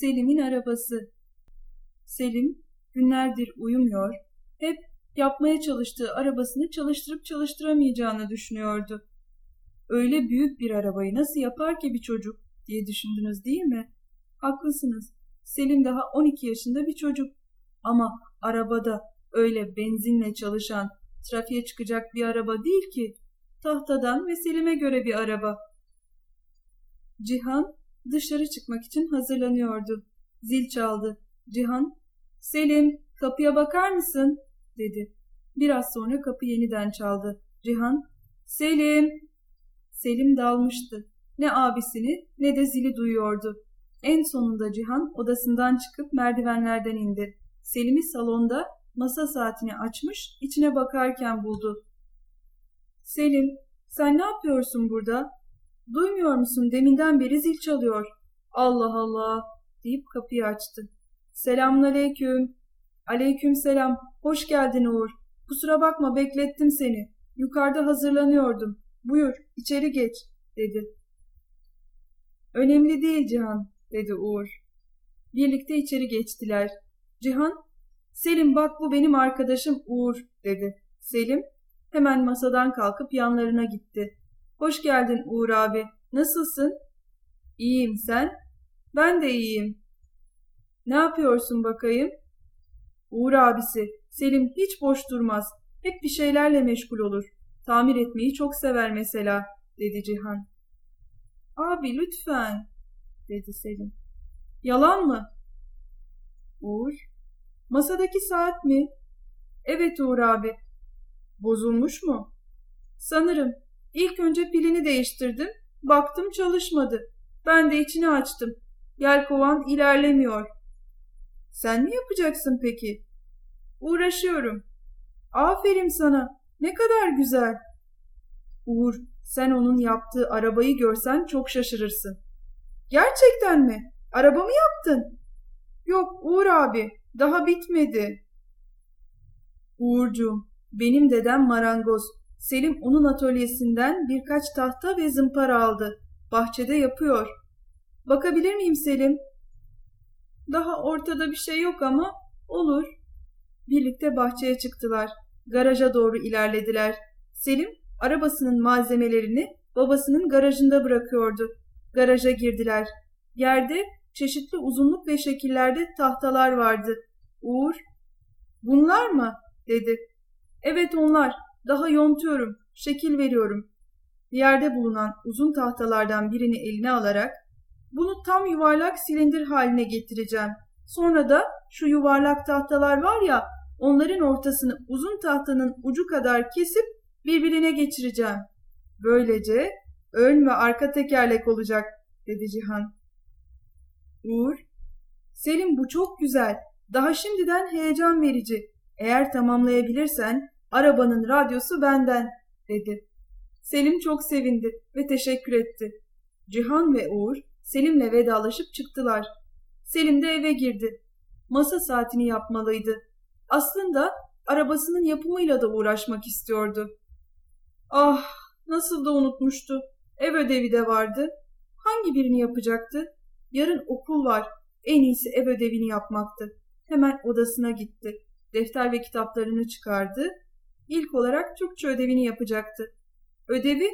Selim'in arabası. Selim günlerdir uyumuyor, hep yapmaya çalıştığı arabasını çalıştırıp çalıştıramayacağını düşünüyordu. Öyle büyük bir arabayı nasıl yapar ki bir çocuk diye düşündünüz değil mi? Haklısınız. Selim daha 12 yaşında bir çocuk. Ama arabada öyle benzinle çalışan, trafiğe çıkacak bir araba değil ki. Tahtadan ve Selim'e göre bir araba. Cihan dışarı çıkmak için hazırlanıyordu. Zil çaldı. Cihan, Selim kapıya bakar mısın? dedi. Biraz sonra kapı yeniden çaldı. Cihan, Selim! Selim dalmıştı. Ne abisini ne de zili duyuyordu. En sonunda Cihan odasından çıkıp merdivenlerden indi. Selim'i salonda masa saatini açmış, içine bakarken buldu. Selim, sen ne yapıyorsun burada? Duymuyor musun deminden beri zil çalıyor. Allah Allah deyip kapıyı açtı. Selamun aleyküm. Aleyküm selam. Hoş geldin Uğur. Kusura bakma beklettim seni. Yukarıda hazırlanıyordum. Buyur içeri geç dedi. Önemli değil Cihan dedi Uğur. Birlikte içeri geçtiler. Cihan, Selim bak bu benim arkadaşım Uğur dedi. Selim hemen masadan kalkıp yanlarına gitti. Hoş geldin Uğur abi. Nasılsın? İyiyim sen? Ben de iyiyim. Ne yapıyorsun bakayım? Uğur abisi, Selim hiç boş durmaz. Hep bir şeylerle meşgul olur. Tamir etmeyi çok sever mesela, dedi Cihan. Abi lütfen, dedi Selim. Yalan mı? Uğur, masadaki saat mi? Evet Uğur abi. Bozulmuş mu? Sanırım. İlk önce pilini değiştirdim. Baktım çalışmadı. Ben de içini açtım. Yelkovan ilerlemiyor. Sen ne yapacaksın peki? Uğraşıyorum. Aferin sana. Ne kadar güzel. Uğur, sen onun yaptığı arabayı görsen çok şaşırırsın. Gerçekten mi? Araba mı yaptın? Yok Uğur abi, daha bitmedi. Uğurcuğum, benim dedem marangoz. Selim onun atölyesinden birkaç tahta ve zımpara aldı. Bahçede yapıyor. Bakabilir miyim Selim? Daha ortada bir şey yok ama olur. Birlikte bahçeye çıktılar. Garaja doğru ilerlediler. Selim arabasının malzemelerini babasının garajında bırakıyordu. Garaja girdiler. Yerde çeşitli uzunluk ve şekillerde tahtalar vardı. Uğur, bunlar mı? dedi. Evet onlar. Daha yontuyorum, şekil veriyorum. Yerde bulunan uzun tahtalardan birini eline alarak bunu tam yuvarlak silindir haline getireceğim. Sonra da şu yuvarlak tahtalar var ya onların ortasını uzun tahtanın ucu kadar kesip birbirine geçireceğim. Böylece ön ve arka tekerlek olacak dedi Cihan. Uğur, Selim bu çok güzel. Daha şimdiden heyecan verici. Eğer tamamlayabilirsen arabanın radyosu benden dedi. Selim çok sevindi ve teşekkür etti. Cihan ve Uğur Selim'le vedalaşıp çıktılar. Selim de eve girdi. Masa saatini yapmalıydı. Aslında arabasının yapımıyla da uğraşmak istiyordu. Ah, nasıl da unutmuştu. Ev ödevi de vardı. Hangi birini yapacaktı? Yarın okul var. En iyisi ev ödevini yapmaktı. Hemen odasına gitti. Defter ve kitaplarını çıkardı. İlk olarak Türkçe ödevini yapacaktı. Ödevi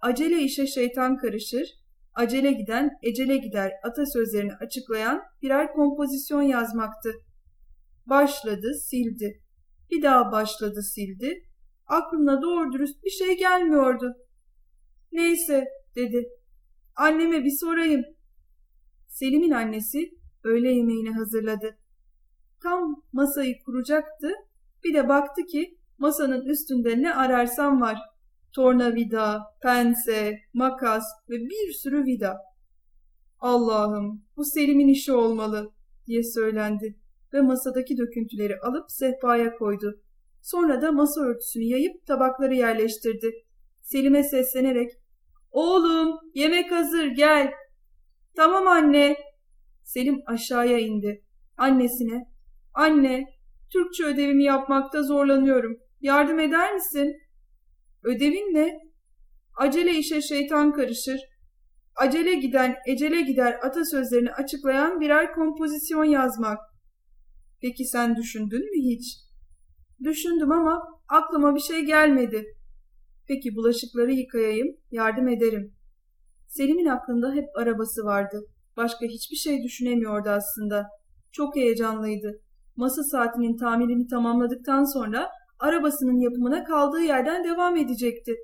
acele işe şeytan karışır, acele giden ecele gider atasözlerini açıklayan birer kompozisyon yazmaktı. Başladı, sildi. Bir daha başladı, sildi. Aklına doğru dürüst bir şey gelmiyordu. Neyse, dedi. Anneme bir sorayım. Selim'in annesi öğle yemeğini hazırladı. Tam masayı kuracaktı. Bir de baktı ki masanın üstünde ne ararsam var tornavida, pense, makas ve bir sürü vida. Allah'ım bu Selim'in işi olmalı diye söylendi ve masadaki döküntüleri alıp sehpaya koydu. Sonra da masa örtüsünü yayıp tabakları yerleştirdi. Selim'e seslenerek ''Oğlum yemek hazır gel.'' ''Tamam anne.'' Selim aşağıya indi. Annesine ''Anne, Türkçe ödevimi yapmakta zorlanıyorum. Yardım eder misin?'' Ödevin ne? Acele işe şeytan karışır. acele giden ecele gider atasözlerini açıklayan birer kompozisyon yazmak. Peki sen düşündün mü hiç? Düşündüm ama aklıma bir şey gelmedi. Peki bulaşıkları yıkayayım, yardım ederim. Selim'in aklında hep arabası vardı. Başka hiçbir şey düşünemiyordu aslında. Çok heyecanlıydı. Masa saatinin tamirini tamamladıktan sonra arabasının yapımına kaldığı yerden devam edecekti.